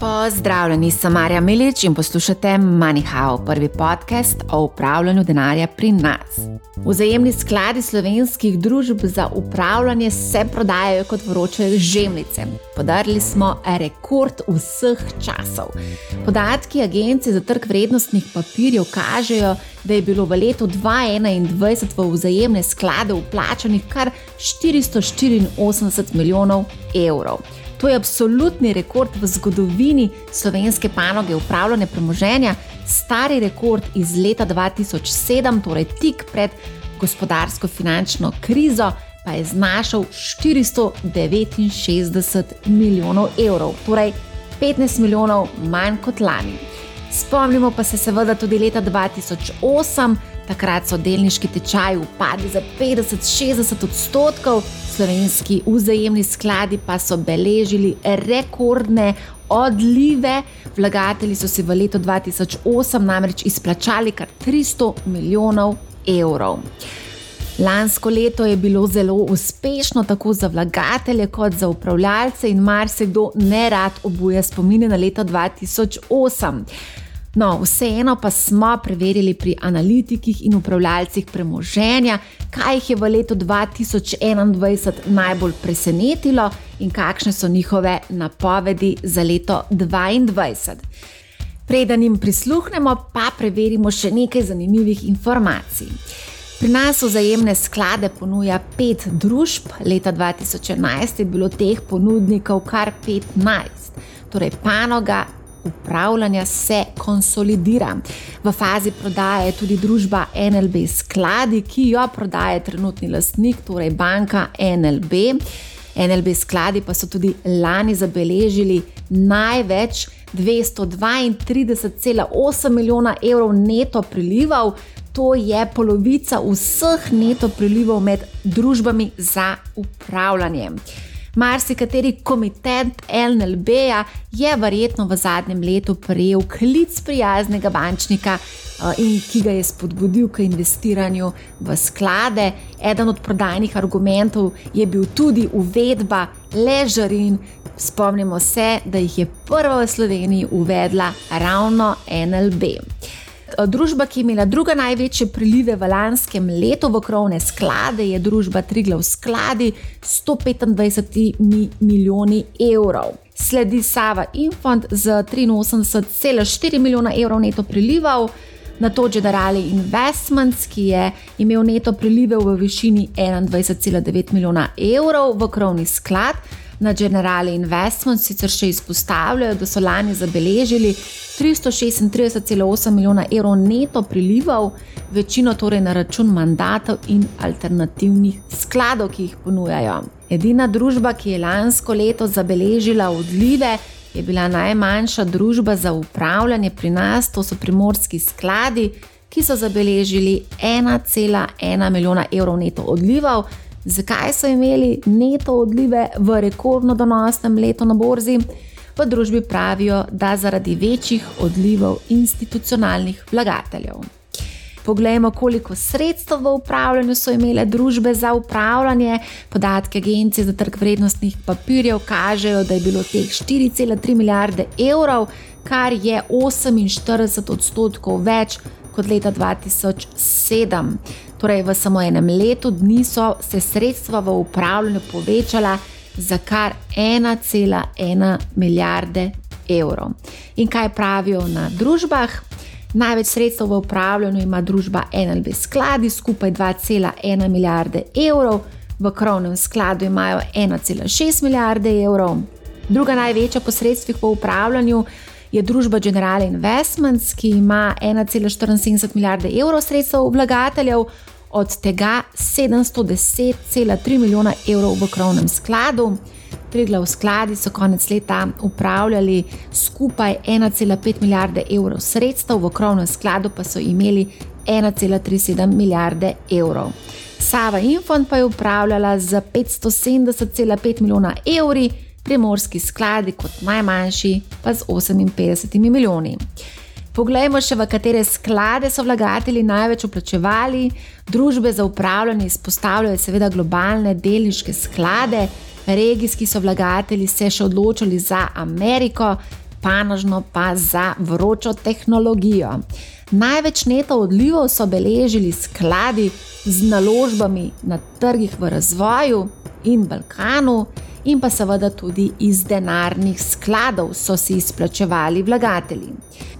Pozdravljeni, sem Marja Milič in poslušate MoneyHow, prvi podcast o upravljanju denarja pri nas. Vzajemni skladi slovenskih družb za upravljanje se prodajajo kot vroče žemlice. Podarili smo rekord vseh časov. Podatki Agencije za trg vrednostnih papirjev kažejo, da je bilo v letu 2021 v vzajemne sklade uplačanih kar 484 milijonov evrov. To je absolutni rekord v zgodovini slovenske panoge upravljanja premoženja, stari rekord iz leta 2007, torej tik pred gospodarsko-finančno krizo, pa je znašal 469 milijonov evrov, torej 15 milijonov manj kot lani. Spomnimo pa se seveda tudi leta 2008. Takrat so delniški tečaji upadli za 50-60 odstotkov, slovenski vzajemni skladi pa so beležili rekordne odlive. Vlagatelji so si v letu 2008 namreč izplačali kar 300 milijonov evrov. Lansko leto je bilo zelo uspešno tako za vlagatelje kot za upravljalce in marsikdo ne rad obuja spomine na leto 2008. No, vseeno pa smo preverili pri analitikih in upravljalcih premoženja, kaj jih je v letu 2021 najbolj presenetilo in kakšne so njihove napovedi za leto 2022. Preden jim prisluhnemo, pa preverimo še nekaj zanimivih informacij. Pri nas vzajemne sklade ponuja pet družb, leta 2011 je bilo teh ponudnikov kar 15, torej panoga upravljanja se konsolidira. V fazi prodaje je tudi družba NLB Skladi, ki jo prodaja trenutni lastnik, torej banka NLB. NLB skladi pa so tudi lani zabeležili največ 232,8 milijona evrov neto prilivov. To je polovica vseh neto prilivov med družbami za upravljanje. Marsikateri komitent LNLB-ja je verjetno v zadnjem letu prejel klic prijaznega bančnika, eh, in ki ga je spodbudil k investiranju v sklade. Eden od prodajnih argumentov je bil tudi uvedba ležarin. Spomnimo se, da jih je prva v Sloveniji uvedla ravno NLB. Eh, družba, ki je imela druga največje prilive v lanskem letu v krovne sklade, je družba Triglav skladi s 125 milijoni evrov. Sledi Sava Infant z 83,4 milijona evrov neto prilivov, na to Generali Investments, ki je imel neto prilive v višini 21,9 milijona evrov v krovni sklad. Na Generali Investments sicer še izpostavljajo, da so lani zabeležili 336,8 milijona evrov neto prilivov, večino torej na račun mandatov in alternativnih skladov, ki jih ponujajo. Edina družba, ki je lansko leto zabeležila odlive, je bila najmanjša družba za upravljanje pri nas, to so primorski skladi, ki so zabeležili 1,1 milijona evrov neto odlivov. Zakaj so imeli neto odlive v rekordno donosnem letu na borzi? V družbi pravijo, da zaradi večjih odlivov institucionalnih vlagateljev. Poglejmo, koliko sredstev v upravljanju so imele družbe za upravljanje. Podatke Agencije za trg vrednostnih papirjev kažejo, da je bilo teh 4,3 milijarde evrov, kar je 48 odstotkov več kot leta 2007. Torej, v samo enem letu dni so se sredstva v upravljanju povečala za kar 1,1 milijarde evrov. In kaj pravijo na družbah? Največ sredstev v upravljanju ima družba NLB skladi, skupaj 2,1 milijarde evrov, v krovnem skladu imajo 1,6 milijarde evrov. Druga največja po sredstvih v upravljanju je družba General Investments, ki ima 1,74 milijarde evrov sredstev vlagateljev, od tega 710,3 milijona evrov v krovnem skladu. Triglav skladi so konec leta upravljali skupaj 1,5 milijarde evrov sredstev, v krovnem skladu pa so imeli 1,37 milijarde evrov. Sava Infant pa je upravljala z 570,5 milijona evri primorski skladi kot najmanjši pa z 58 milijoni. Poglejmo še, v katere sklade so vlagatelji največ uplačevali. Družbe za upravljanje izpostavljajo seveda globalne delniške sklade, regijski so vlagatelji se še odločili za Ameriko, panožno pa za vročo tehnologijo. Največ neto odlivov so beležili skladi z naložbami na trgih v razvoju in Balkanu, in pa seveda tudi iz denarnih skladov so si izplačevali vlagatelji.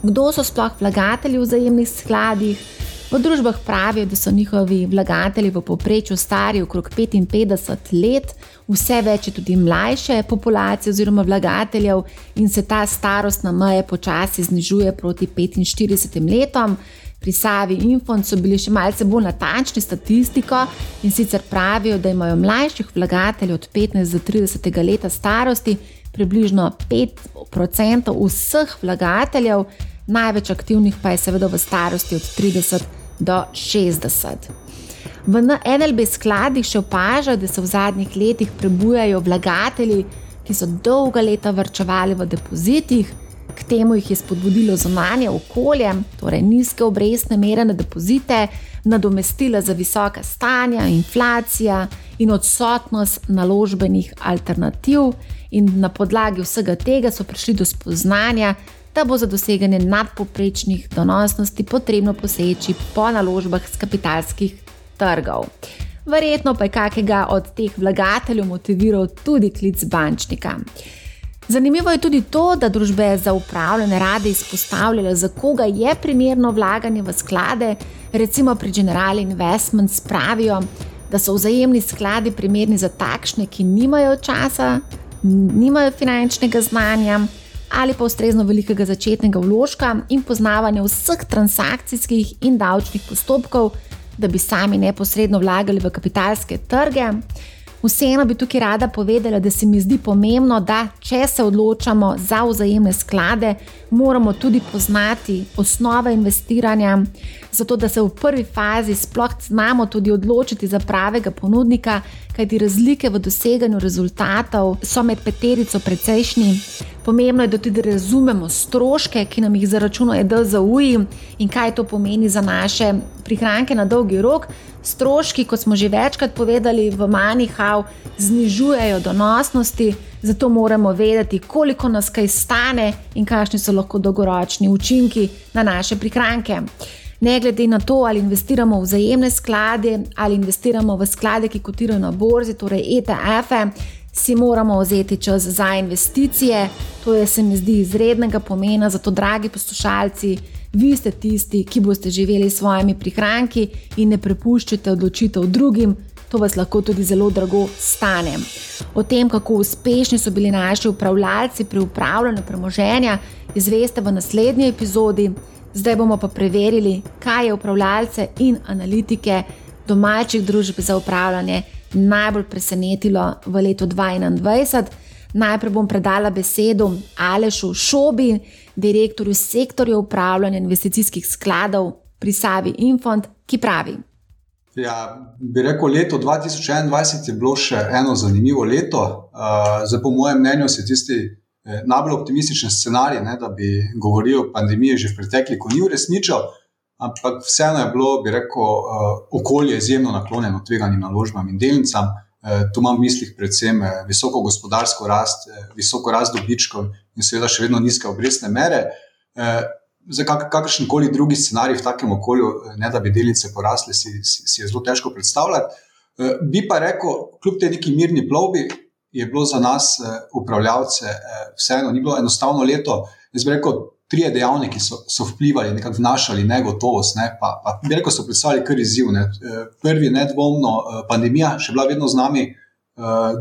Kdo so sploh vlagatelji v vzajemnih skladih? V družbah pravijo, da so njihovi vlagatelji v povprečju stari okrog 55 let, vse več je tudi mlajše populacije oziroma vlagateljev in se ta starostna meja počasi znižuje proti 45 letom. Pri Savi in Infond so bili še malce bolj natančni statistiko in sicer pravijo, da imajo mlajših vlagateljev od 15 do 30 let starosti približno 5% vseh vlagateljev, največ aktivnih pa je seveda v starosti od 30 do 60. V NLB skladih še opažajo, da se v zadnjih letih prebujajo vlagatelji, ki so dolga leta vrčevali v depozitih. K temu jih je spodbudilo zunanje okolje, torej nizke obrestne mere na depozite, nadomestila za visoka stanja, inflacija in odsotnost naložbenih alternativ. In na podlagi vsega tega so prišli do spoznanja, da bo za doseganje nadpoprečnih donosnosti potrebno poseči po naložbah z kapitalskih trgov. Verjetno pa je kakega od teh vlagateljev motiviral tudi klic bančnika. Zanimivo je tudi to, da družbe za upravljanje rade izpostavljajo, za koga je primerno vlaganje v sklade. Recimo pri General Investments pravijo, da so vzajemni skladi primerni za takšne, ki nimajo časa, nimajo finančnega znanja ali pa ustrezno velikega začetnega vložka in poznavanja vseh transakcijskih in davčnih postopkov, da bi sami neposredno vlagali v kapitalske trge. Vseeno bi tukaj rada povedala, da se mi zdi pomembno, da če se odločamo za vzajemne sklade, moramo tudi poznati osnove investiranja, zato da se v prvi fazi sploh znamo tudi odločiti za pravega ponudnika, kajti razlike v doseganju rezultatov so med peterico precejšnji. Pomembno je, da tudi razumemo stroške, ki nam jih zaračunajo DZUI in kaj to pomeni za naše prihranke na dolgi rok. Stroški, kot smo že večkrat povedali, v Manihau znižujejo donosnosti, zato moramo vedeti, koliko nas kaj stane in kakšni so lahko dolgoročni učinki na naše prihranke. Ne glede na to, ali investiramo v vzajemne sklade ali investiramo v sklade, ki kotirajo na borzi, torej ETF-e, si moramo vzeti čas za investicije. To je, se mi zdi, izrednega pomena, zato, dragi poslušalci, vi ste tisti, ki boste živeli s svojimi prihranki in ne prepuščate odločitev drugim. To vas lahko tudi zelo drago stane. O tem, kako uspešni so bili naši upravljalci pri upravljanju premoženja, izveste v naslednji epizodi. Zdaj bomo pa preverili, kaj je upravljalce in analitike domačih družb za upravljanje najbolj presenetilo v letu 2021. Najprej bom predala besedo Alešu Šobi, direktorju sektorja upravljanja investicijskih skladov pri Savi Infond, ki pravi. Ja, bi rekel, leto 2021 je bilo še eno zanimivo leto. Zdaj, po mojem mnenju, se tisti eh, najbolj optimistični scenarij, ne, da bi govorili o pandemiji že v preteklosti, ni uresničil, ampak vseeno je bilo, bi rekel, okolje izjemno naklonjeno tveganim naložbam in delnicam. Tu imam v mislih predvsem eh, visoko gospodarsko rast, eh, visoko rast dobičkov in seveda še vedno nizke obrestne mere. Za kakršen koli drugi scenarij v takem okolju, ne da bi delnice porasle, si, si, si je zelo težko predstavljati. Eh, bi pa rekel, kljub tej neki mirni plovbi, je bilo za nas, eh, upravljavce, eh, vseeno ni bilo enostavno leto. Jaz bi rekel, tri dejavniki so, so vplivali, nekako vnašali negotovost, ne, pa, pa bi rekel, so predstavljali kar izziv. Ne. Prvi, nedvomno, pandemija, še bila vedno z nami,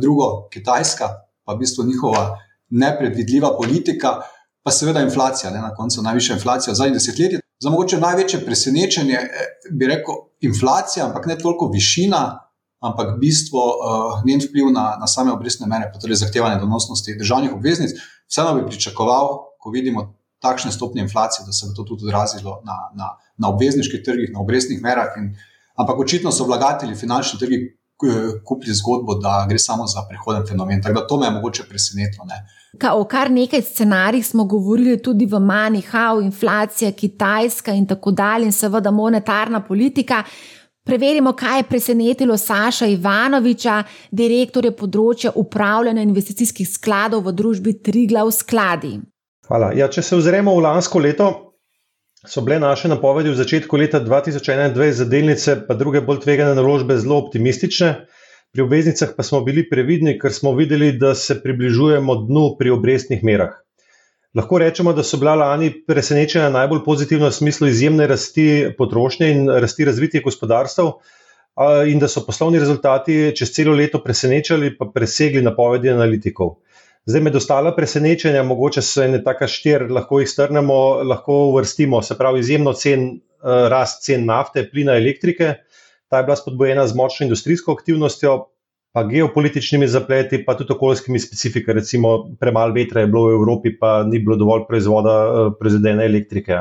drugo, Kitajska, pa v bistvu njihova nepredvidljiva politika pa seveda inflacija, ne, na koncu najvišja inflacija v zadnjih desetletjih. Za mogoče največje presenečenje eh, bi rekel inflacija, ampak ne toliko višina, ampak bistvo uh, njen vpliv na, na same obrestne mere, pa tudi zahtevanje donosnosti državnih obveznic. Vseeno bi pričakoval, ko vidimo takšne stopnje inflacije, da se bo to tudi odrazilo na, na, na obvezniških trgih, na obrestnih merah. In, ampak očitno so vlagatelji finančni trgi kupili zgodbo, da gre samo za prehoden fenomen. Tako da to me je mogoče presenetilo. Ka, o kar nekaj scenarijih smo govorili tudi v Manihau, inflacija, Kitajska in tako dalje, in seveda monetarna politika. Preverimo, kaj je presenetilo Saša Ivanoviča, direktorja področja upravljanja investicijskih skladov v družbi Triglav skladi. Hvala. Ja, če se ozremo v lansko leto, so bile naše napovedi v začetku leta 2021 za delnice, pa druge bolj tvegane naložbe, zelo optimistične. Pri obveznicah pa smo bili previdni, ker smo videli, da se približujemo dnu pri obrestnih merah. Lahko rečemo, da so bila lani presenečenja najbolj pozitivna v smislu izjemne rasti potrošnje in rasti razvitih gospodarstv, in da so poslovni rezultati čez celo leto presenečali, pa presegli napovedi analitikov. Zdaj, med ostala presenečenja, mogoče se ne taka štir, lahko jih strnemo, lahko uvrstimo, se pravi, izjemno cen, rast cen nafte, plina, elektrike. Ta je bila spodbojena z močno industrijsko aktivnostjo, pa geopolitičnimi zapleti, pa tudi okoljskimi specifikami, recimo premalo vetra je bilo v Evropi, pa ni bilo dovolj proizvoda, eh, proizvedene elektrike.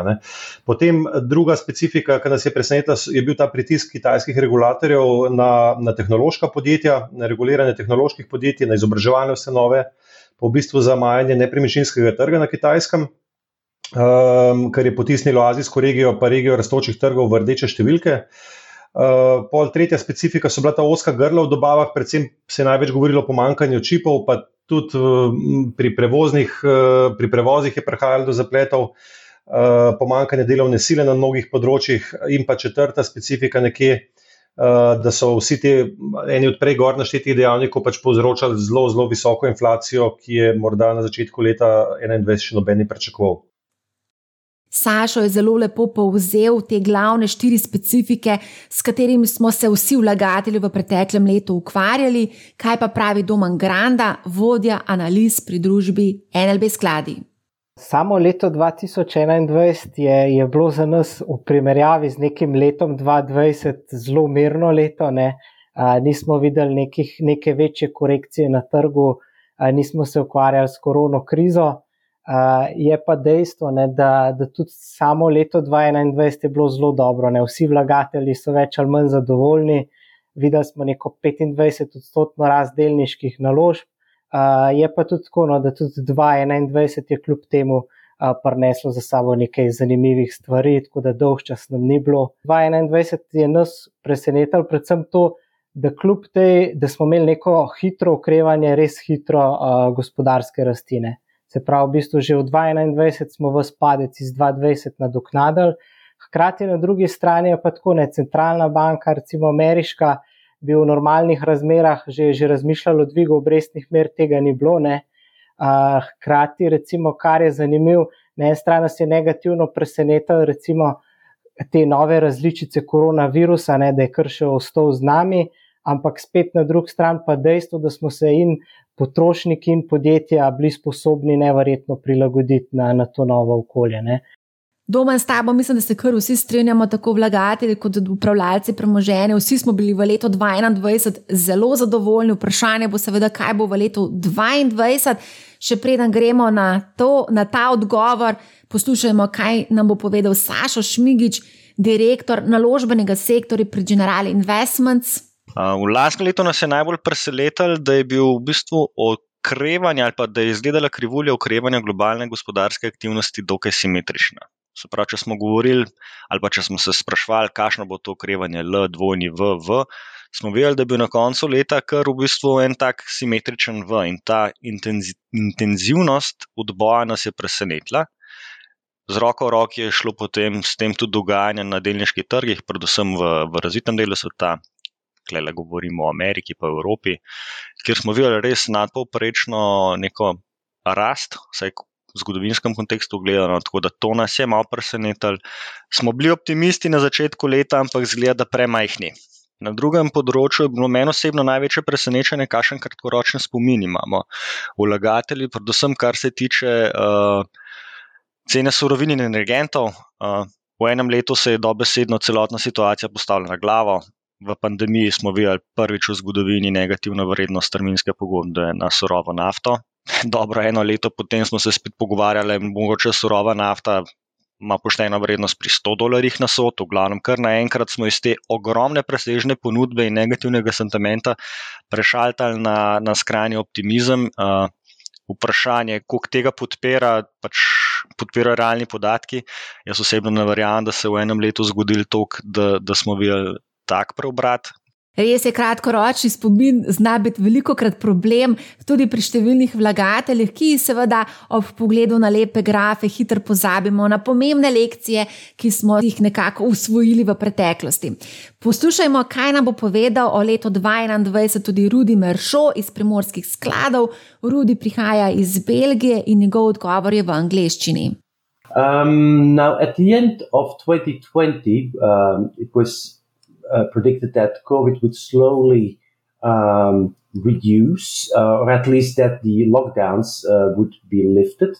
Potem druga specifika, ki nas je presenetila, je bil ta pritisk kitajskih regulatorjev na, na tehnološka podjetja, na reguliranje tehnoloških podjetij, na izobraževalne ustanove, pa v bistvu zamajanje nepremičninskega trga na kitajskem. Um, kar je potisnilo azijsko regijo, pa regijo raztočih trgov v rdeče številke. Uh, Uh, pol tretja specifika so bila ta oska grla v dobavah, predvsem se je največ govorilo o pomankanju čipov, pa tudi uh, pri, uh, pri prevozih je prihajalo do zapletov, uh, pomankanje delovne sile na mnogih področjih, in pa četrta specifika nekje, uh, da so vsi ti eni od prej gor naštetih dejavnikov pač povzročali zelo, zelo visoko inflacijo, ki je morda na začetku leta 2021 še noben ni pričakoval. Sašo je zelo lepo povzel te glavne štiri specifike, s katerimi smo se vsi vlagatelji v preteklem letu ukvarjali, kaj pa pravi Domen Granda, vodja analiz pri družbi NLB skladi. Samo leto 2021 je, je bilo za nas v primerjavi z nekim letom 2020 zelo mirno leto. Ne? A, nismo videli nekih, neke večje korekcije na trgu, a, nismo se ukvarjali s korono krizo. Uh, je pa dejstvo, ne, da, da tudi samo leto 2021 je bilo zelo dobro. Ne. Vsi vlagatelji so več ali manj zadovoljni. Videli smo neko 25-odstotno rast delniških naložb. Uh, je pa tudi tako, no, da tudi 2021 je kljub temu uh, prineslo za sabo nekaj zanimivih stvari, tako da dolg čas nam ni bilo. 2021 je nas presenetilo predvsem to, da kljub tej, da smo imeli neko hitro okrevanje, res hitro uh, gospodarske rastine. Se pravi, v bistvu že v 2021 smo v spadec iz 2020 nadoknadili, hkrati na drugi strani pa tako ne centralna banka, recimo ameriška, bi v normalnih razmerah že, že razmišljala o dvigu obrestnih mer, tega ni bilo. Ne. Hkrati, recimo, kar je zanimivo, na eni strani nas je negativno presenetilo, recimo te nove različice koronavirusa, ne, da je kar še ostal z nami. Ampak spet na drugi strani pa dejstvo, da smo se in potrošniki in podjetja bili sposobni nevrjetno prilagoditi na, na to novo okolje. Ne. Doma s tabo, mislim, da se kar vsi strinjamo, tako vlagatelji kot upravljalci premoženja. Vsi smo bili v letu 2021 zelo zadovoljni. Vprašanje bo seveda, kaj bo v letu 2022. Še preden gremo na, to, na ta odgovor, poslušajmo, kaj nam bo povedal Sašo Šmigič, direktor naložbenega sektorja pri General Investments. V lanskem letu nas je najbolj presenetilo, da je bil v bistvu okrevanje ali pa da je izgledala krivulja okrevanja globalne gospodarske aktivnosti dokaj simetrična. Se pravi, če smo govorili ali pa če smo se sprašvali, kakšno bo to okrevanje L, dvojni V, V, smo videli, da je bil na koncu leta kar v bistvu en tak simetričen V in ta intenzivnost odboja nas je presenetila. Z roko v roki je šlo potem s tem tudi dogajanje na delniških trgih, predvsem v, v razvitem delu sveta, tukaj govorimo o Ameriki, v Evropi, kjer smo videli res nadpovprečno neko rast, vsaj v zgodovinskem kontekstu gledano, tako da to nas je malo presenetilo. Smo bili optimisti na začetku leta, ampak zgleda, da premajhni. Na drugem področju je bilo meni osebno največje presenečenje, kakšen kratkoročen spomin imamo. Vlagatelji, predvsem kar se tiče uh, cene surovin in energentov. Uh, v enem letu se je dobesedno celotna situacija postavila na glavo, v pandemiji smo videli prvič v zgodovini negativno vrednost terminske pogodbe na surovo nafto. Dobro, eno leto potem smo se spet pogovarjali, mogoče surova nafta ima pošteno vrednost pri 100 dolarjih na sod, v glavnem, kar naenkrat smo iz te ogromne presežne ponudbe in negativnega sentimenta prešaltali na, na skrajni optimizem. Uh, vprašanje, koliko tega podpira, pač podpirajo realni podatki. Jaz osebno ne verjamem, da se je v enem letu zgodil to, da, da smo videli tak preobrat. Res je, kratkoročni spomin zna biti veliko krat problem, tudi pri številnih vlagateljih, ki seveda ob pogledu na lepe grafe hitro pozabimo na pomembne lekcije, ki smo jih nekako usvojili v preteklosti. Poslušajmo, kaj nam bo povedal o letu 2021 tudi Rudi Meršo iz primorskih skladov. Rudi prihaja iz Belgije in njegov odgovor je v angleščini. Um, now, at the end of 2020, um, it was uh, predicted that COVID would slowly um, reduce, uh, or at least that the lockdowns uh, would be lifted.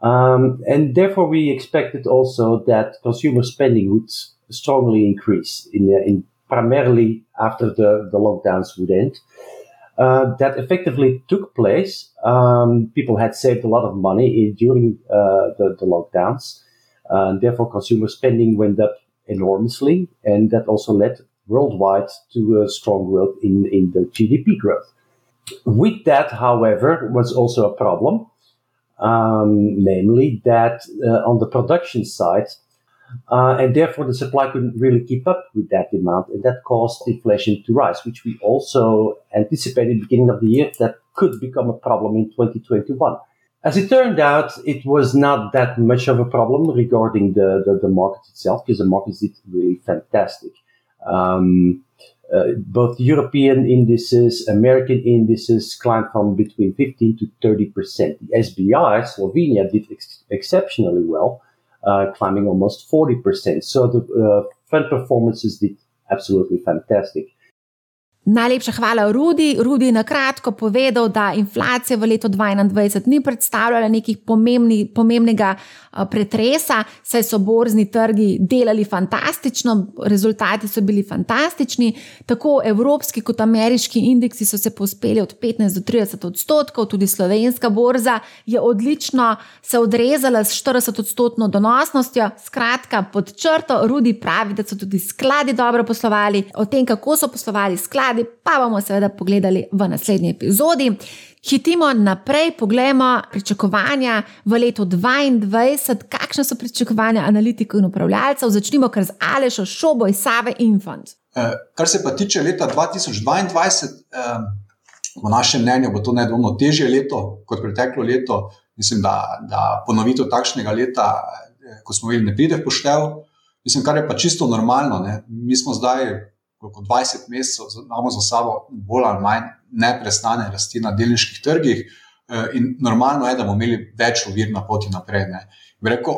Um, and therefore, we expected also that consumer spending would strongly increase in, in primarily after the, the lockdowns would end. Uh, that effectively took place. Um, people had saved a lot of money in, during uh, the, the, lockdowns, uh, and therefore consumer spending went up enormously, and that also led worldwide to a strong growth in, in the GDP growth. With that, however, was also a problem, um, namely that uh, on the production side, uh, and therefore the supply couldn't really keep up with that demand, and that caused inflation to rise, which we also anticipated beginning of the year that could become a problem in 2021. As it turned out, it was not that much of a problem regarding the, the, the market itself, because the market did really fantastic. Um, uh, both European indices, American indices climbed from between 15 to 30 percent. The SBI, Slovenia, did ex- exceptionally well, uh, climbing almost 40 percent. So the uh, fund performances did absolutely fantastic. Najlepša hvala, Rudi. Rudi je na kratko povedal, da inflacija v letu 2021 ni predstavljala nekih pomembni, pomembnega pretresa, saj so borzni trgi delali fantastično, rezultati so bili fantastični. Tako evropski kot ameriški indeksi so se pospeli od 15 do 30 odstotkov, tudi slovenska borza je odlično se odrezala s 40 odstotno donosnostjo. Skratka, pod črto, Rudi pravi, da so tudi skladi dobro poslovali. O tem, kako so poslovali skladi radi, pa bomo seveda pogledali v naslednji epizodi. Hitimo naprej, poglejmo pričakovanja v letu 2022, kakšne so pričakovanja analitikov in upravljalcev. Začnimo kar z Alešo, Šobo Save Infant. Eh, kar se pa tiče leta 2022, eh, po našem mnenju bo to nedvomno težje leto kot preteklo leto. Mislim, da, da ponovitev takšnega leta, eh, ko smo imeli, ne pride v poštev. Mislim, kar je pa čisto normalno. Ne. Mi smo zdaj kot 20 mesecev imamo za sabo bolj ali manj neprestane rasti na delniških trgih, eh, in normalno je, da bomo imeli več ovir na poti naprej. Rekel,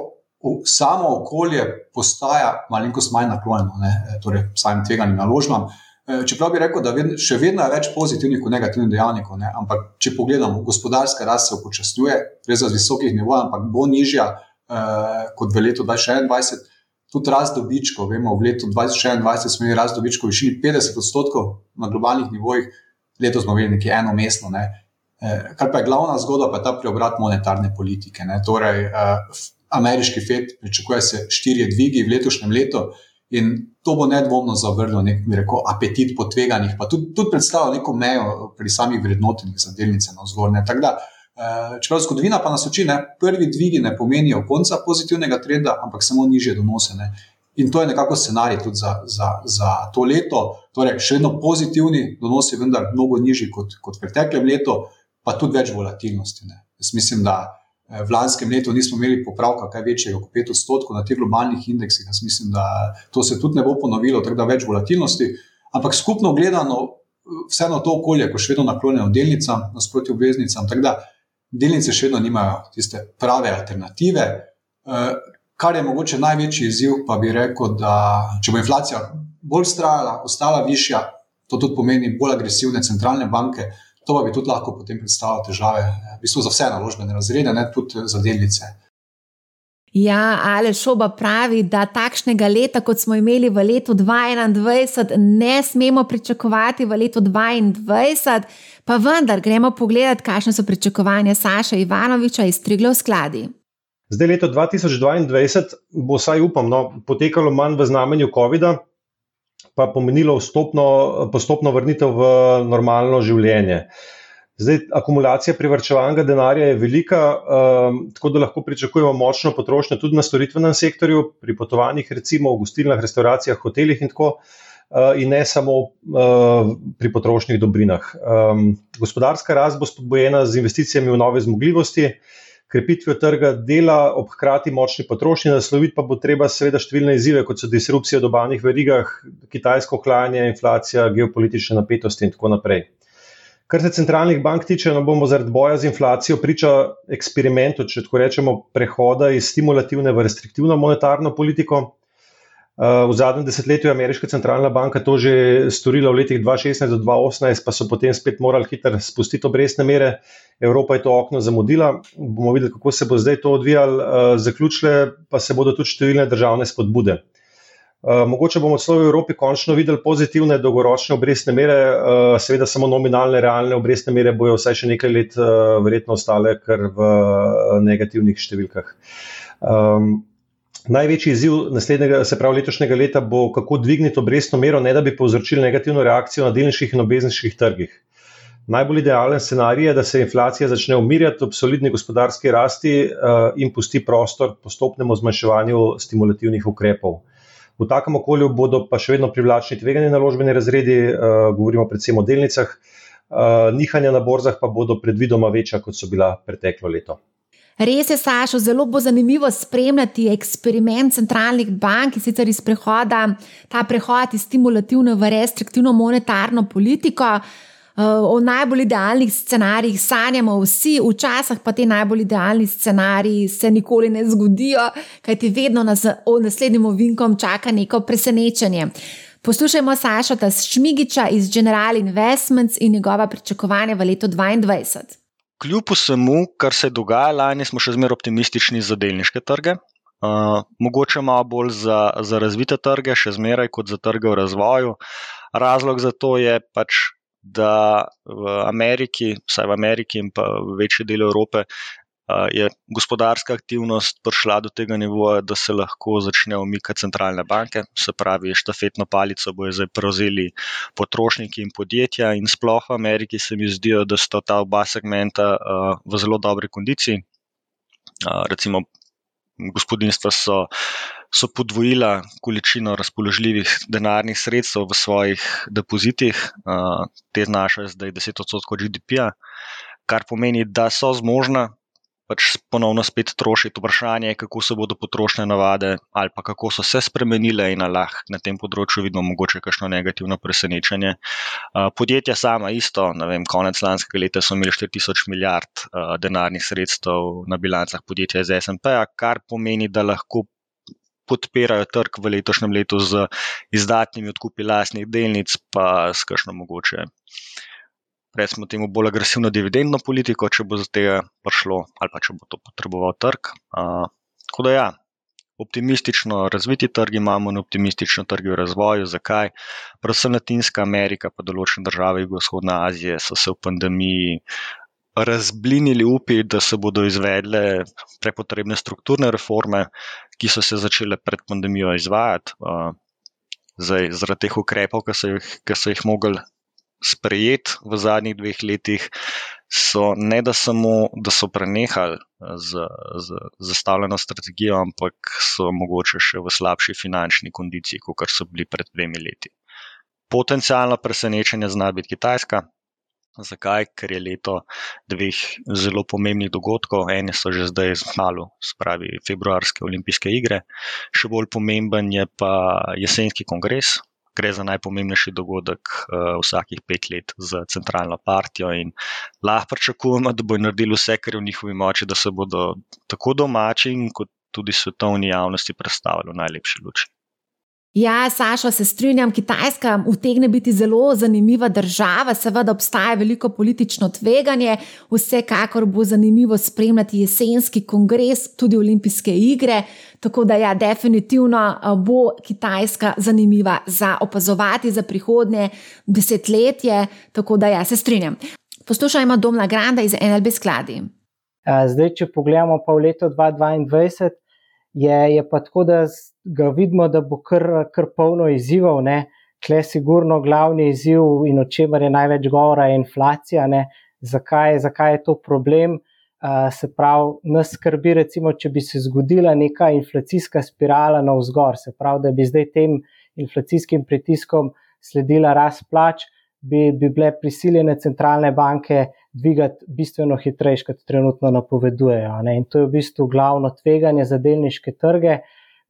samo okolje postaja malenkost manj naklonjeno, eh, torej samim tveganim naložbam. Eh, čeprav bi rekel, da še vedno je več pozitivnih kot negativnih dejavnikov, ne? ampak če pogledamo, gospodarska rast se upočasnjuje, res z visokih nivojev, ampak bo nižja eh, kot v letu 2021 tudi rast dobičkov. Vemo, v letu 2021 smo imeli rast dobičkov v višini 50 odstotkov na globalnih nivojih, letos smo imeli nekaj eno mestno. Ne. Eh, kar pa je glavna zgodba, pa je ta preobrat monetarne politike. Ne. Torej, uh, ameriški FED pričakuje se štirje dvigi v letošnjem letu. In to bo nedvomno zavrnilo nek rekel, apetit po tveganjih, pa tudi, tudi predstavlja neko mejo pri samih vrednotenjih za delnice na vzgornje. Tako da, Eh, čeprav zgodovina pa nas uči, da prvi dvigi ne pomenijo konca pozitivnega trenda, ampak samo nižje donose. Ne. In to je nekako scenarij tudi za, za, za to leto. Torej, še vedno pozitivni donosi, vendar mnogo nižji kot, kot v preteklem letu, pa tudi več volatilnosti. Ne. Jaz mislim, da eh, v lanskem letu nismo imeli popravka, kaj večjega kot 5 odstotkov na teh globalnih indeksih. Jaz mislim, da to se tudi ne bo ponovilo, tako da več volatilnosti. Ampak skupno gledano, vseeno to okolje, ko še vedno naklonjeno delnicam, nasproti obveznicam. Tako da delnice še vedno nimajo tiste prave alternative. Eh, kar je mogoče največji izziv, pa bi rekel, da če bo inflacija bolj strajala, ostala višja, to tudi pomeni bolj agresivne centralne banke, to pa bi tudi lahko potem predstavljalo težave, v bistvu za vse naložbene razrede, ne tudi za delnice. Ja, ali šoba pravi, da takšnega leta, kot smo imeli v letu 2021, ne smemo pričakovati v letu 2022, pa vendar gremo pogledat, kakšne so pričakovanja Saša Ivanoviča iz Triglo skladi. Zdaj, leto 2022 bo, saj upam, no, potekalo manj v znamenju COVID-a, pa pomenilo vstopno, postopno vrnitev v normalno življenje. Zdaj, akumulacija privrčevanega denarja je velika, um, tako da lahko pričakujemo močno potrošnjo tudi na storitvenem sektorju, pri potovanjih, recimo v gostilnah, restauracijah, hotelih in tako. in ne samo pri potrošnih dobrinah. Gospodarska rast bo spodbojena z investicijami v nove zmogljivosti krepitvijo trga dela, ob hkrati močni potrošnji, nasloviti pa bo treba seveda številne izzive, kot so disrupcije v dobavnih verigah, kitajsko ohlajanje, inflacija, geopolitične napetosti in tako naprej. Kar se centralnih bank tiče, no bomo zaradi boja z inflacijo priča eksperimentu, če tako rečemo, prehoda iz stimulativne v restriktivno monetarno politiko. V zadnjem desetletju je ameriška centralna banka to že storila v letih 2016 do 2018, pa so potem spet morali hitro spustiti obrestne mere. Evropa je to okno zamudila. Bomo videli, kako se bo zdaj to odvijalo. Zaključile pa se bodo tudi številne državne spodbude. Mogoče bomo celo v Evropi končno videli pozitivne dolgoročne obrestne mere, seveda samo nominalne, realne obrestne mere bojo vsaj še nekaj let verjetno ostale kar v negativnih številkah. Največji izziv naslednjega, se pravi letošnjega leta, bo kako dvigniti obrestno mero, ne da bi povzročili negativno reakcijo na delniških in obvezniških trgih. Najbolj idealen scenarij je, da se inflacija začne umirjati ob solidni gospodarski rasti in pusti prostor postopnemu zmanjševanju stimulativnih ukrepov. V takem okolju bodo pa še vedno privlačni tvegani naložbeni razredi, govorimo predvsem o delnicah, nihanja na borzah pa bodo predvidoma večja, kot so bila preteklo leto. Res je, Sašo, zelo bo zanimivo spremljati eksperiment centralnih bank, sicer iz prehoda, ta prehod iz stimulativne v restriktivno monetarno politiko. O najbolj idealnih scenarijih sanjamo vsi, včasih pa ti najbolj idealni scenariji se nikoli ne zgodijo, kajti vedno nas v naslednjim ovinkom čaka neko presenečenje. Poslušajmo Saša Šmigiča iz General Investments in njegova pričakovanja v letu 2022. Kljub vsemu, kar se je dogajalo lani, smo še zmeraj optimistični za delniške trge. Uh, mogoče malo bolj za, za razvite trge, še zmeraj kot za trge v razvoju. Razlog za to je pač, da v Ameriki, vsaj v Ameriki in pa v večji delu Evrope, je gospodarska aktivnost prišla do tega nivoja, da se lahko začne umikati centralne banke, se pravi, štafetno palico bojo zdaj prevzeli potrošniki in podjetja, in sploh v Ameriki se mi zdijo, da sta ta oba segmenta v zelo dobri kondiciji. Recimo, gospodinstva so. So podvojila količino razpoložljivih denarnih sredstev v svojih depozitih, te znašajo zdaj 10 odstotkov GDP-ja, kar pomeni, da so zmožna pač ponovno spet trošiti. Vprašanje je, kako se bodo potrošne navade ali pa kako so se spremenile in lahko na tem področju vidimo mogoče kakšno negativno presenečenje. Podjetja sama isto, ne vem, konec lanskega leta so imeli 4000 milijard denarnih sredstev na bilancah podjetja iz SMP-a, kar pomeni, da lahko podpirajo trg v letošnjem letu z izdatnimi odkupi lastnih delnic, pa s kakšno mogoče recimo temu, bolj agresivno dividendno politiko, če bo za tega prišlo ali pa če bo to potreboval trg. Uh, tako da ja. Optimistično razviti trgi imamo in optimistično trgi v razvoju. Zakaj? Predvsem Latinska Amerika, pa določene države Jugoshodne Azije so se v pandemiji razblinili upi, da se bodo izvedle prepotrebne strukturne reforme, ki so se začele pred pandemijo izvajati. Zdaj, zaradi teh ukrepov, ki so jih, ki so jih mogli sprejet v zadnjih dveh letih, so ne da samo, da so prenehali z, z zastavljeno strategijo, ampak so mogoče še v slabši finančni kondiciji, kot so bili pred dvemi leti. Potencijalno presenečenje zna biti Kitajska. Zakaj? Ker je leto dveh zelo pomembnih dogodkov. Eni so že zdaj zmalo, spravi februarske olimpijske igre, še bolj pomemben je pa jesenski kongres, gre za najpomembnejši dogodek uh, vsakih pet let za centralno partijo in lahko pričakujemo, da bodo naredili vse, kar je v njihovi moči, da se bodo tako domači kot tudi svetovni javnosti predstavili v najlepši luči. Ja, Saša, se strinjam, Kitajska utegne biti zelo zanimiva država, seveda obstaja veliko politično tveganje, vsekakor bo zanimivo spremljati jesenski kongres, tudi olimpijske igre. Tako da, ja, definitivno bo Kitajska zanimiva za opazovati za prihodnje desetletje. Tako da, ja, se strinjam. Poslušajmo Domna Granda iz NLB skladi. Zdaj, če pogledamo pa v leto 2022, je, je pa tako, da ga vidimo, da bo kar, kar polno izzivov. Tle, sigurno, glavni izziv in o čemer je največ govora, je inflacija. Zakaj, zakaj je to problem? Uh, se pravi, nas skrbi, recimo, če bi se zgodila neka inflacijska spirala na vzgor, se pravi, da bi zdaj tem inflacijskim pritiskom sledila rast plač, bi, bi bile prisiljene centralne banke dvigati bistveno hitreje, kot trenutno napovedujejo. Ne? In to je v bistvu glavno tveganje za delniške trge.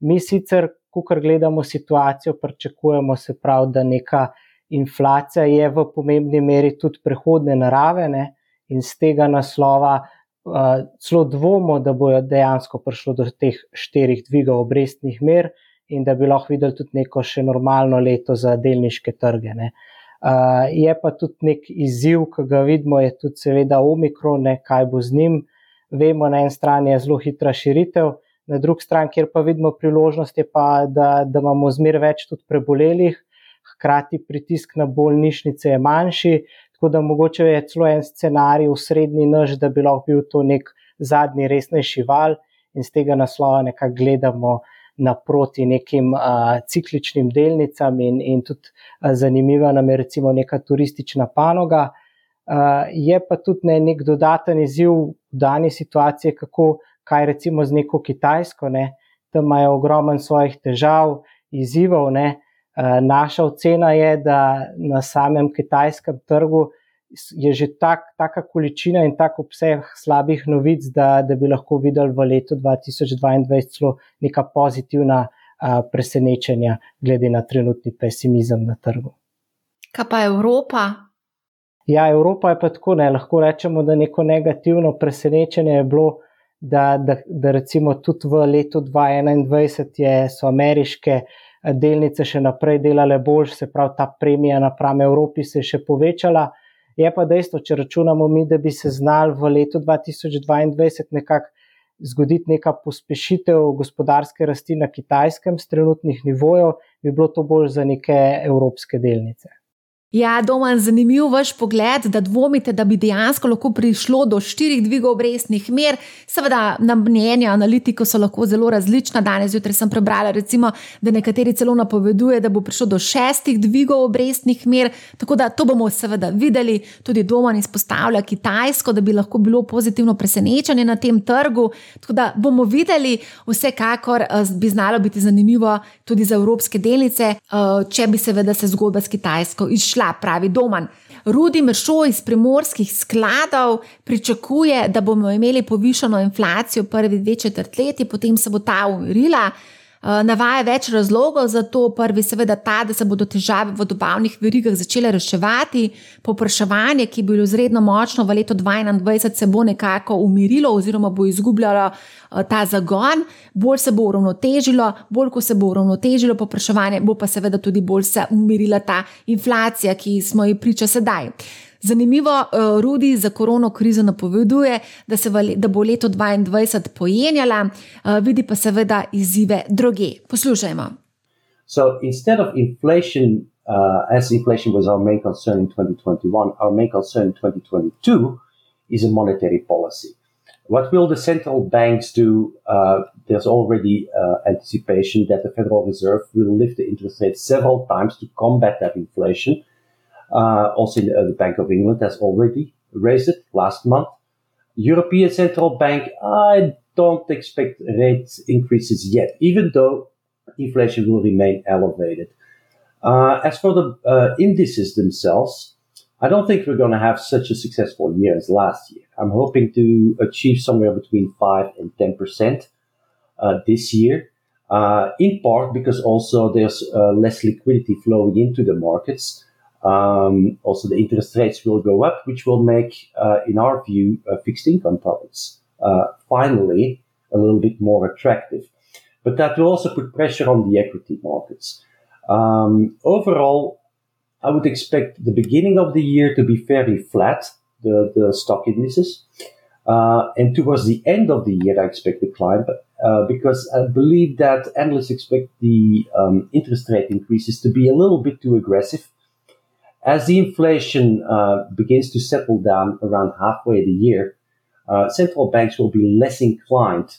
Mi sicer, ko gledamo situacijo, pričakujemo se prav, da neka inflacija je v pomembni meri tudi prehodne narave ne? in z tega naslova uh, celo dvomo, da bojo dejansko prišlo do teh štirih dvigov obrestnih mer in da bi lahko videli tudi neko še normalno leto za delniške trge. Uh, je pa tudi nek izziv, ki ga vidimo, je tudi seveda omikron, ne, kaj bo z njim. Vemo, na eni strani je zelo hitra širitev, na drugi strani, kjer pa vidimo priložnost, je pa, da, da imamo zmer več tudi prebolelih, hkrati pritisk na bolnišnice je manjši, tako da mogoče je celo en scenarij v srednji nož, da bi lahko bil to nek zadnji resnejši val in z tega naslova nekako gledamo naproti nekim uh, cikličnim delnicam, in, in tudi uh, zanimiva nam je recimo neka turistična panoga. Uh, je pa tudi ne, nek dodaten izziv v dani situaciji, kako kaj recimo z neko Kitajsko, ne, tam imajo ogromen svojih težav, izzivov. Ne. Uh, naša ocena je, da na samem kitajskem trgu je že tak, taka količina in tak obseg slabih novic, da, da bi lahko videli v letu 2022 celo neka pozitivna a, presenečenja, glede na trenutni pesimizem na trgu. Kaj pa Evropa? Ja, Evropa je pa tako, ne lahko rečemo, da neko negativno presenečenje je bilo. Da, da, da recimo tudi v letu 2021 je, so ameriške delnice še naprej delale bolj, se pravi, ta premija napram Evropi se je še povečala. Je pa dejstvo, če računamo mi, da bi se znal v letu 2022 nekako zgoditi neka pospešitev gospodarske rasti na kitajskem z trenutnih nivojev, bi bilo to bolj za neke evropske delnice. Ja, doma, zanimiv vaš pogled, da dvomite, da bi dejansko lahko prišlo do štirih dvigov obrestnih mer. Seveda, na mnenja analitikov so lahko zelo različna. Danes zjutraj sem prebrala, recimo, da nekateri celo napoveduje, da bo prišlo do šestih dvigov obrestnih mer. Tako da to bomo seveda videli. Tudi doma izpostavlja Kitajsko, da bi lahko bilo pozitivno presenečenje na tem trgu. Tako da bomo videli, vsekakor eh, bi znalo biti zanimivo tudi za evropske delnice, eh, če bi seveda se zgodba s Kitajsko izšla pravi Doman. Rudi Mršo iz primorskih skladov pričakuje, da bomo imeli povišeno inflacijo prvi dve četrtletji, potem se bo ta umirila. Eh, navaja več razlogov za to. Prvi, seveda, ta, da se bodo težave v dobavnih verigah začele reševati, popraševanje, ki je bilo izredno močno v letu 2021, se bo nekako umirilo oziroma bo izgubljalo eh, ta zagon, bolj se bo uravnotežilo, bolj ko se bo uravnotežilo popraševanje, bo pa seveda tudi bolj se umirila ta inflacija, ki smo ji priča sedaj. Zanimivo, uh, Rudi za korona krizo napoveduje, da, v, da bo leto 2022 pojenjala, uh, vidi pa seveda izzive druge. Poslušajmo. So instead of inflation, uh, as inflation was our main concern in 2021, our main concern in 2022 is a monetary policy. What will the central banks do? Uh, there's already uh, anticipation that the Federal Reserve will lift the interest rate several times to combat that inflation. Uh, also, the, uh, the Bank of England has already raised it last month. European Central Bank, I don't expect rate increases yet, even though inflation will remain elevated. Uh, as for the uh, indices themselves, I don't think we're going to have such a successful year as last year. I'm hoping to achieve somewhere between 5 and 10% uh, this year, uh, in part because also there's uh, less liquidity flowing into the markets. Um, also, the interest rates will go up, which will make, uh, in our view, uh, fixed income products uh, finally a little bit more attractive. But that will also put pressure on the equity markets. Um, overall, I would expect the beginning of the year to be fairly flat, the, the stock indices. Uh, and towards the end of the year, I expect decline, but, uh, because I believe that analysts expect the um, interest rate increases to be a little bit too aggressive as the inflation uh, begins to settle down around halfway the year, uh, central banks will be less inclined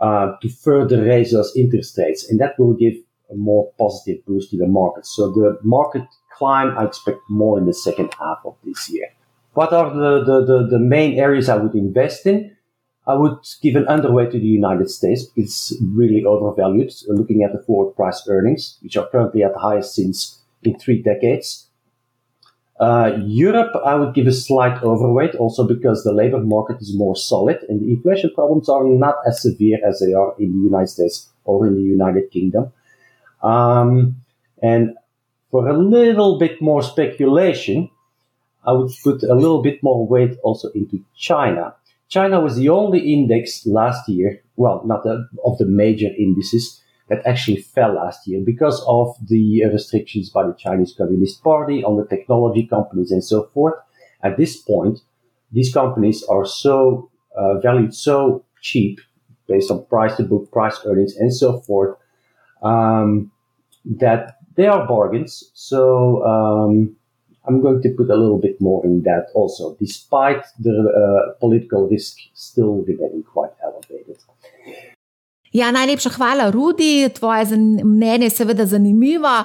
uh, to further raise those interest rates, and that will give a more positive boost to the market. So the market climb I expect more in the second half of this year. What are the, the, the, the main areas I would invest in? I would give an underweight to the United States it's really overvalued. Looking at the forward price earnings, which are currently at the highest since in three decades. Uh, Europe, I would give a slight overweight also because the labor market is more solid and the inflation problems are not as severe as they are in the United States or in the United Kingdom. Um, and for a little bit more speculation, I would put a little bit more weight also into China. China was the only index last year, well, not the, of the major indices, that actually fell last year because of the restrictions by the Chinese Communist Party on the technology companies and so forth. At this point, these companies are so uh, valued so cheap based on price to book, price earnings, and so forth um, that they are bargains. So um, I'm going to put a little bit more in that also, despite the uh, political risk still remaining quite elevated. Ja, najlepša hvala, Rudi. Tvoje mnenje je seveda zanimivo.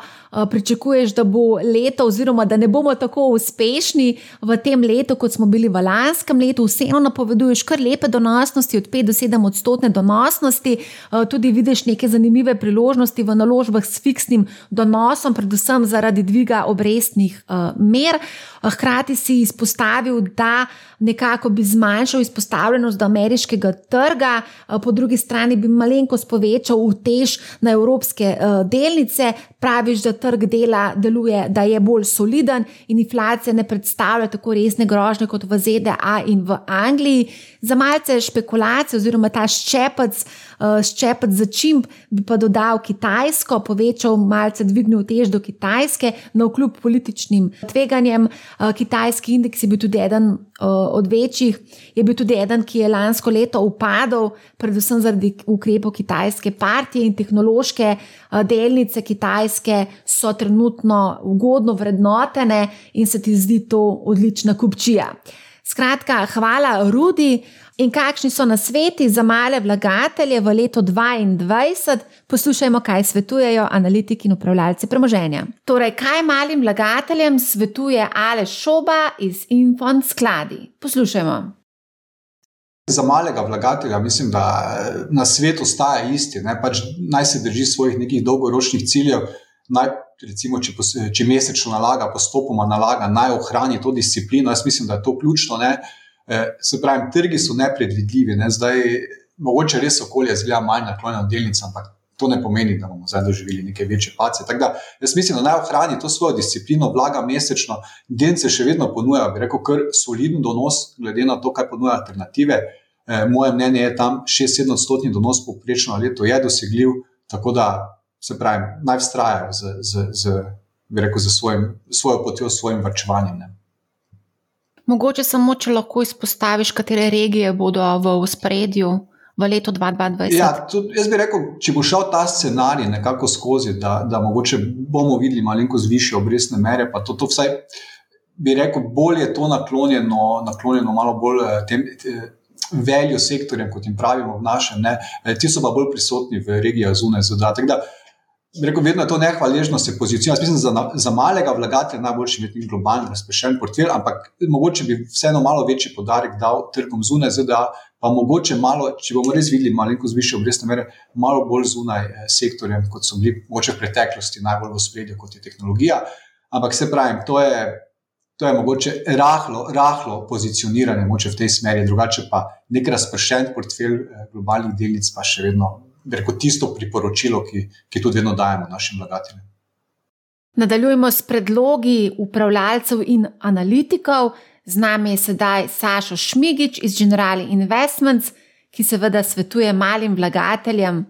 Pričakuješ, da bo leto, oziroma da ne bomo tako uspešni v tem letu, kot smo bili v lanskem letu. Vseeno napoveduješ kar lepe donosnosti, od 5 do 7 odstotne donosnosti. Tudi vidiš neke zanimive priložnosti v naložbah s fiksnim donosom, predvsem zaradi dviga obrestnih mer. Hkrati si izpostavil, da nekako bi zmanjšal izpostavljenost do ameriškega trga, po drugi strani bi malenkost povečal utež na evropske delnice. Praviš, da trg dela deluje, da je bolj soliden in inflacija ne predstavlja tako resne grožnje kot v ZDA in v Angliji. Za malce špekulacije, oziroma ta ščepec, ščepec za čim bi pa dodal Kitajsko, povečal malce dvignil tež do Kitajske, na vkljub političnim tveganjem. Kitajski indeks je bil tudi eden od večjih, je bil tudi eden, ki je lansko leto upadal, predvsem zaradi ukrepov kitajske partije in tehnološke delnice Kitajske so trenutno ugodno vrednotene in se ti zdi to odlična kupčija. Skratka, hvala, Rudi. In kakšni so nasveti za male vlagatelje v letu 2022? Poslušajmo, kaj svetujejo analitiki in upravljalci premoženja. Torej, kaj malim vlagateljem svetuje Aleš Šoba iz Infond Skladi? Poslušajmo. Za malega vlagatelja mislim, da na svetu ostaja isti. Pač naj se drži svojih nekih dolgoročnih ciljev, naj, recimo, če, če mesečno nalaga, postopoma nalaga, naj ohrani to disciplino. Jaz mislim, da je to ključno. Ne? Se pravi, trgi so nepredvidljivi. Ne? Zdaj, mogoče res okolje zgleda manj naklonjeno delnicam, ampak to ne pomeni, da bomo zdaj doživeli neke večje pace. Tako da jaz mislim, da naj ohrani to svojo disciplino, vlaga mesečno, delnice še vedno ponujajo, bi rekel, kar soliden donos, glede na to, kaj ponuja alternative. Moje mnenje je tam 6-7 odstotni donos poprečno na leto je dosegljiv, tako da se pravi, naj vztrajajo z, z, z, rekel, z svojim, svojo potjo, s svojim vrčevanjem. Ne. Mogoče samo, če lahko izpostaviš, katere regije bodo v spredju v letu 2020. Ja, tudi, jaz bi rekel, če bo šel ta scenarij nekako skozi, da, da mogoče bomo videli malo zvišene obrestne mere, pa to, to vsaj bi rekel, bolje je to naklonjeno, naklonjeno malo bolj tem. tem Veljo sektorjem, kot jim pravimo v našem, ne, ti so pa bolj prisotni v regijah zunaj ZDA. Rekel, vedno je to nehvaležno se pozicionirati. Mislim, za, za malega vlagatelja je najboljši imeti globalni razpršen portfelj, ampak mogoče bi vseeno malo večji podarek dal trgom zunaj ZDA, pa mogoče malo, če bomo res videli malo zvišene obrestne mere, malo bolj zunaj sektorjem, kot so bili mogoče v preteklosti najbolj v spredju, kot je tehnologija. Ampak se pravim, to je. To je mogoče rahlo, rahlo pozicioniranje v tej smeri, drugače pa nek razpršen portfelj globalnih delnic, pa še vedno, reko, tisto priporočilo, ki, ki tudi vedno dajemo našim vlagateljem. Nadaljujemo s predlogi upravljalcev in analitikov. Z nami je sedaj Sašo Šmigič iz General Investments, ki seveda svetuje malim vlagateljem.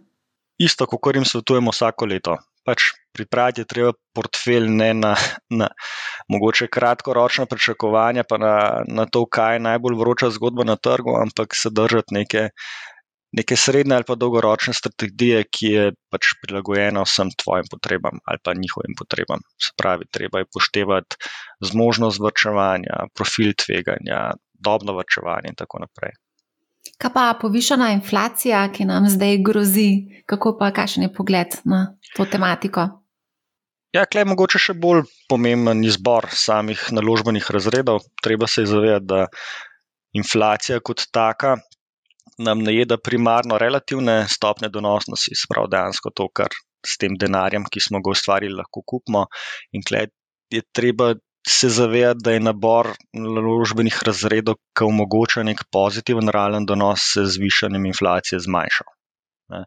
Isto, kot jim svetujemo vsako leto. Pač pripraviti je treba portfelj ne na, na mogoče kratkoročna pričakovanja, pa na, na to, kaj je najbolj vroča zgodba na trgu, ampak se držati neke, neke srednje ali pa dolgoročne strategije, ki je pač prilagojena vsem tvojim potrebam ali pa njihovim potrebam. Se pravi, treba je poštevati zmožnost vrčevanja, profil tveganja, dobno vrčevanje in tako naprej. Kaj pa povišana inflacija, ki nam zdaj grozi, kako pa kakšen je pogled na to tematiko? Ja, klej je mogoče še bolj pomemben izbor samih naložbenih razredov. Treba se je zavedati, da inflacija kot taka nam najeda primarno relativne stopne donosnosti, sprav dejansko to, kar s tem denarjem, ki smo ga ustvarili, lahko kupimo. In klej je treba se zavedati, da je nabor naložbenih razredov, ki omogoča nek pozitiven realen donos, se z višanjem inflacije zmanjšal. Ne.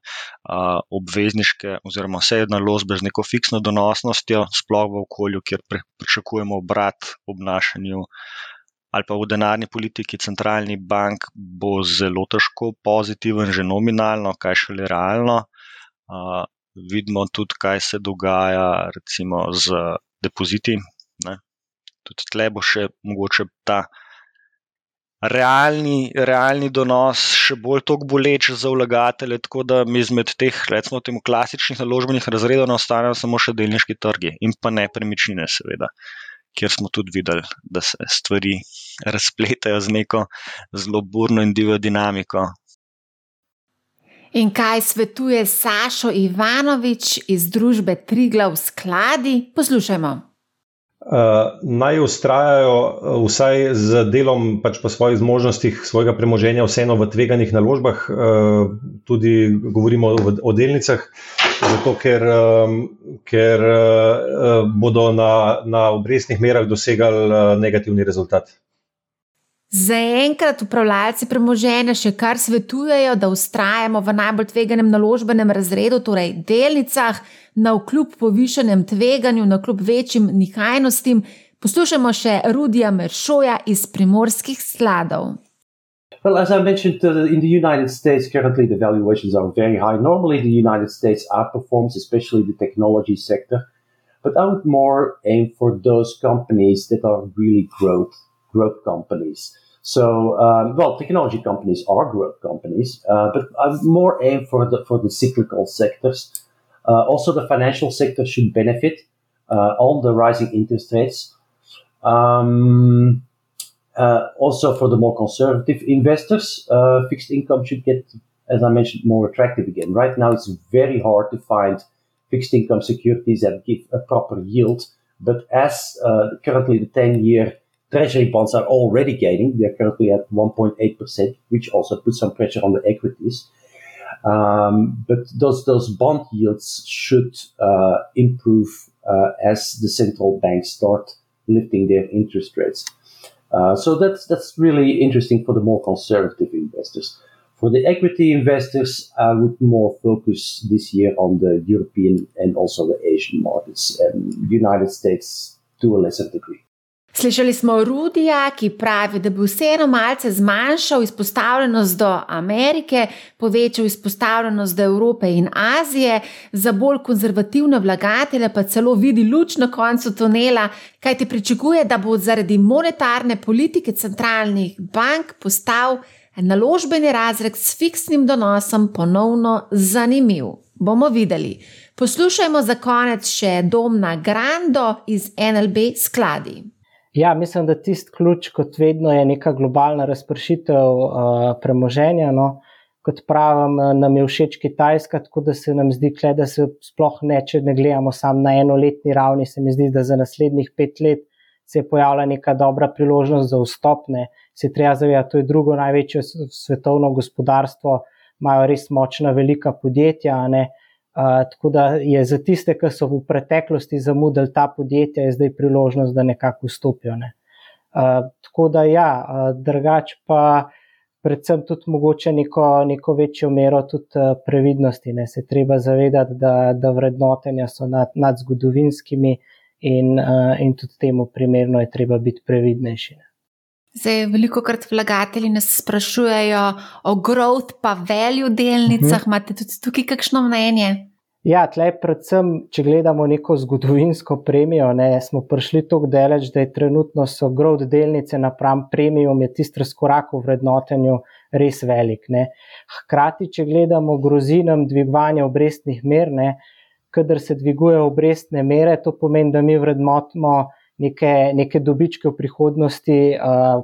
Obvezniške, oziroma vse naložbe z neko fiksno donosnostjo, sploh v okolju, kjer pričakujemo obrat obnašanju ali pa v denarni politiki centralnih bank, bo zelo težko pozitiven, že nominalno, kaj šele realno. Vidimo tudi, kaj se dogaja recimo z depoziti. Ne. Tudi tle bo še mogoče ta realni, realni donos še bolj tako boleč za vlagatelje, tako da mi izmed teh, recimo, temu klasičnih naložbenih razredov ne ostanejo samo še delniški trgi in pa nepremičnine, seveda, kjer smo tudi videli, da se stvari razpletajo z neko zelo burno in divjo dinamiko. In kaj svetuje Sašo Ivanovič iz družbe Triglav skladi? Poslušajmo. Uh, naj ustrajajo uh, vsaj z delom, pač po svojih zmožnostih, svojega premoženja, vseeno v tveganih naložbah, uh, tudi govorimo o, o delnicah, zato ker, um, ker uh, bodo na, na obrestnih merah dosegali uh, negativni rezultat. Zaenkrat upravljalci premoženja še kar svetujejo, da ustrajamo v najbolj tveganem naložbenem razredu, torej delnicah, na vkljub povišenem tveganju, na vkljub večjim nihajnostim. Poslušamo še Rudija Meršoja iz primorskih skladov. Well, as I mentioned, uh, in the United States, currently the valuations are very high. Normally, the United States outperforms, especially the technology sector. But I would more aim for those companies that are really growth growth companies. So, um, well, technology companies are growth companies, uh, but I'm more aim for the for the cyclical sectors. Uh, also, the financial sector should benefit uh, on the rising interest rates. Um, uh, also, for the more conservative investors, uh, fixed income should get, as I mentioned, more attractive again. Right now, it's very hard to find fixed income securities that give a proper yield. But as uh, currently the 10 year treasury bonds are already gaining. They're currently at 1.8%, which also puts some pressure on the equities. Um, but those those bond yields should uh, improve uh, as the central banks start lifting their interest rates. Uh, so that's that's really interesting for the more conservative investors. For the equity investors, I would more focus this year on the European and also the Asian markets, and United States to a lesser degree. Slišali smo Rudija, ki pravi, da bi vseeno malce zmanjšal izpostavljenost do Amerike, povečal izpostavljenost do Evrope in Azije, za bolj konzervativne vlagatelje pa celo vidi luč na koncu tunela, kaj ti pričakuje, da bo zaradi monetarne politike centralnih bank postal naložbeni razred s fiksnim donosom ponovno zanimiv. Bomo videli. Poslušajmo za konec še Domna Grando iz NLB skladi. Ja, mislim, da tisti ključ, kot vedno, je neka globalna razpršitev uh, premoženja. No. Kot pravim, uh, nam je všeč Kitajska, tako da se nam zdi, kle, da se sploh ne, če ne gledamo samo na enoletni ravni, se mi zdi, da za naslednjih pet let se je pojavila neka dobra priložnost za vstopne. Se treba zavedati, to je drugo največje svetovno gospodarstvo, imajo res močna, velika podjetja. Ne. Uh, tako da je za tiste, ki so v preteklosti zamudili ta podjetja, je zdaj priložnost, da nekako vstopijo. Ne. Uh, tako da, ja, uh, drugač pa predvsem tudi mogoče neko, neko večjo mero tudi uh, previdnosti. Ne. Se treba zavedati, da, da vrednotenja so nad, nad zgodovinskimi in, uh, in tudi temu primerno je treba biti previdnejši. Ne. Zdaj, veliko krat vlagatelji nas sprašujejo o growth pa value delnicah. Mhm. Imate tudi tukaj kakšno mnenje? Ja, tleh, predvsem, če gledamo neko zgodovinsko premijo, ne, smo prišli tako daleč, da je trenutno so growth delnice napram premijom, je tisti razkorak v vrednotenju res velik. Ne. Hkrati, če gledamo grozinam dvigovanja obrestnih mer, kadar se dvigujejo obrestne mere, to pomeni, da mi vrednotimo neke, neke dobičke v prihodnosti, uh,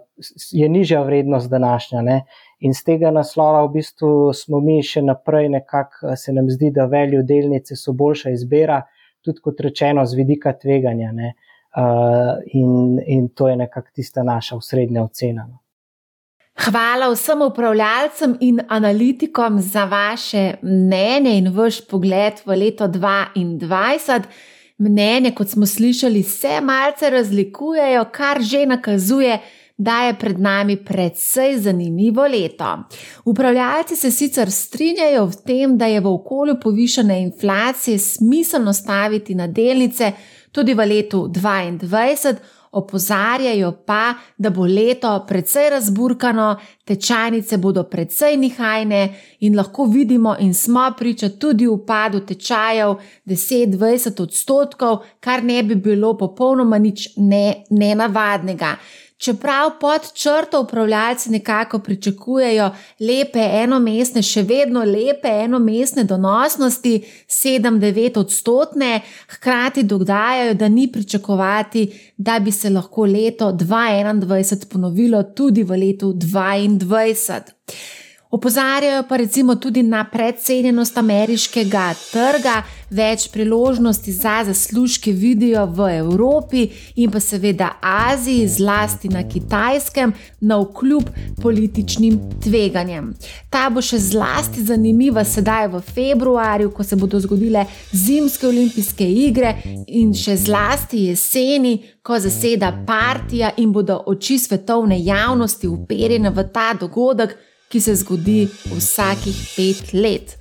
je nižja vrednost današnja. Ne? In z tega naslova v bistvu smo mi še naprej nekako se nam zdi, da veljo delnice so boljša izbira, tudi kot rečeno, z vidika tveganja. Uh, in, in to je nekako tista naša srednja ocena. No. Hvala vsem upravljalcem in analitikom za vaše mnenje in vaš pogled v leto 2022. Mnenje, kot smo slišali, se malce razlikujejo, kar že nakazuje, da je pred nami predvsej zanimivo leto. Upravljalci se sicer strinjajo v tem, da je v okolju povišene inflacije smiselno staviti na delnice tudi v letu 2022 opozarjajo pa, da bo leto precej razburkano, tečajnice bodo precej nihajne in lahko vidimo in smo priča tudi upadu tečajev 10-20 odstotkov, kar ne bi bilo popolnoma nič ne, nenavadnega. Čeprav pod črto upravljalci nekako pričakujejo lepe enomestne, še vedno lepe enomestne donosnosti, 7-9 odstotne, hkrati dodajajo, da ni pričakovati, da bi se lahko leto 2021 ponovilo tudi v letu 2022. Opozarjajo pa recimo tudi na predcenjenost ameriškega trga, več priložnosti za zaslužke vidijo v Evropi in pa seveda Aziji, zlasti na Kitajskem, na vkljub političnim tveganjem. Ta bo še zlasti zanimiva sedaj v februarju, ko se bodo zgodile zimske olimpijske igre in še zlasti jeseni, ko zaseda partija in bodo oči svetovne javnosti uperjene v ta dogodek ki se zgodi vsakih pet let.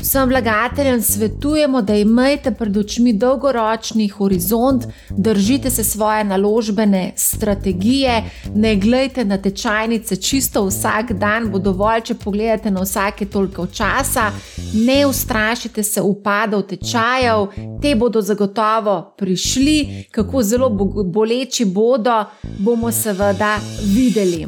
Vsem vlagateljem svetujemo, da imejte pred očmi dolgoročni horizont, držite se svoje naložbene strategije, ne gledajte na tečajnice čisto vsak dan, bo dovolj, če pogledate na vsake toliko časa, ne ustrašite se upadov tečajev, te bodo zagotovo prišli, kako zelo boleči bodo, bomo seveda videli.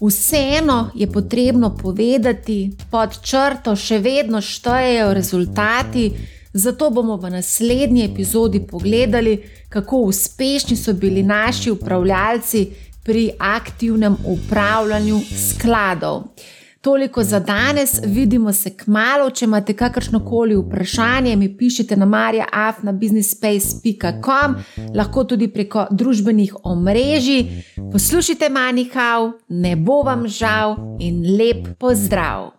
Vseeno je potrebno povedati, pod črto še vedno štejejo rezultati, zato bomo v naslednji epizodi pogledali, kako uspešni so bili naši upravljalci pri aktivnem upravljanju skladov. Toliko za danes, vidimo se k malu. Če imate kakršno koli vprašanje, mi pišite na marjaafnabusinessspace.com, lahko tudi preko družbenih omrežij. Poslušajte manjkav, ne bo vam žal in lep pozdrav!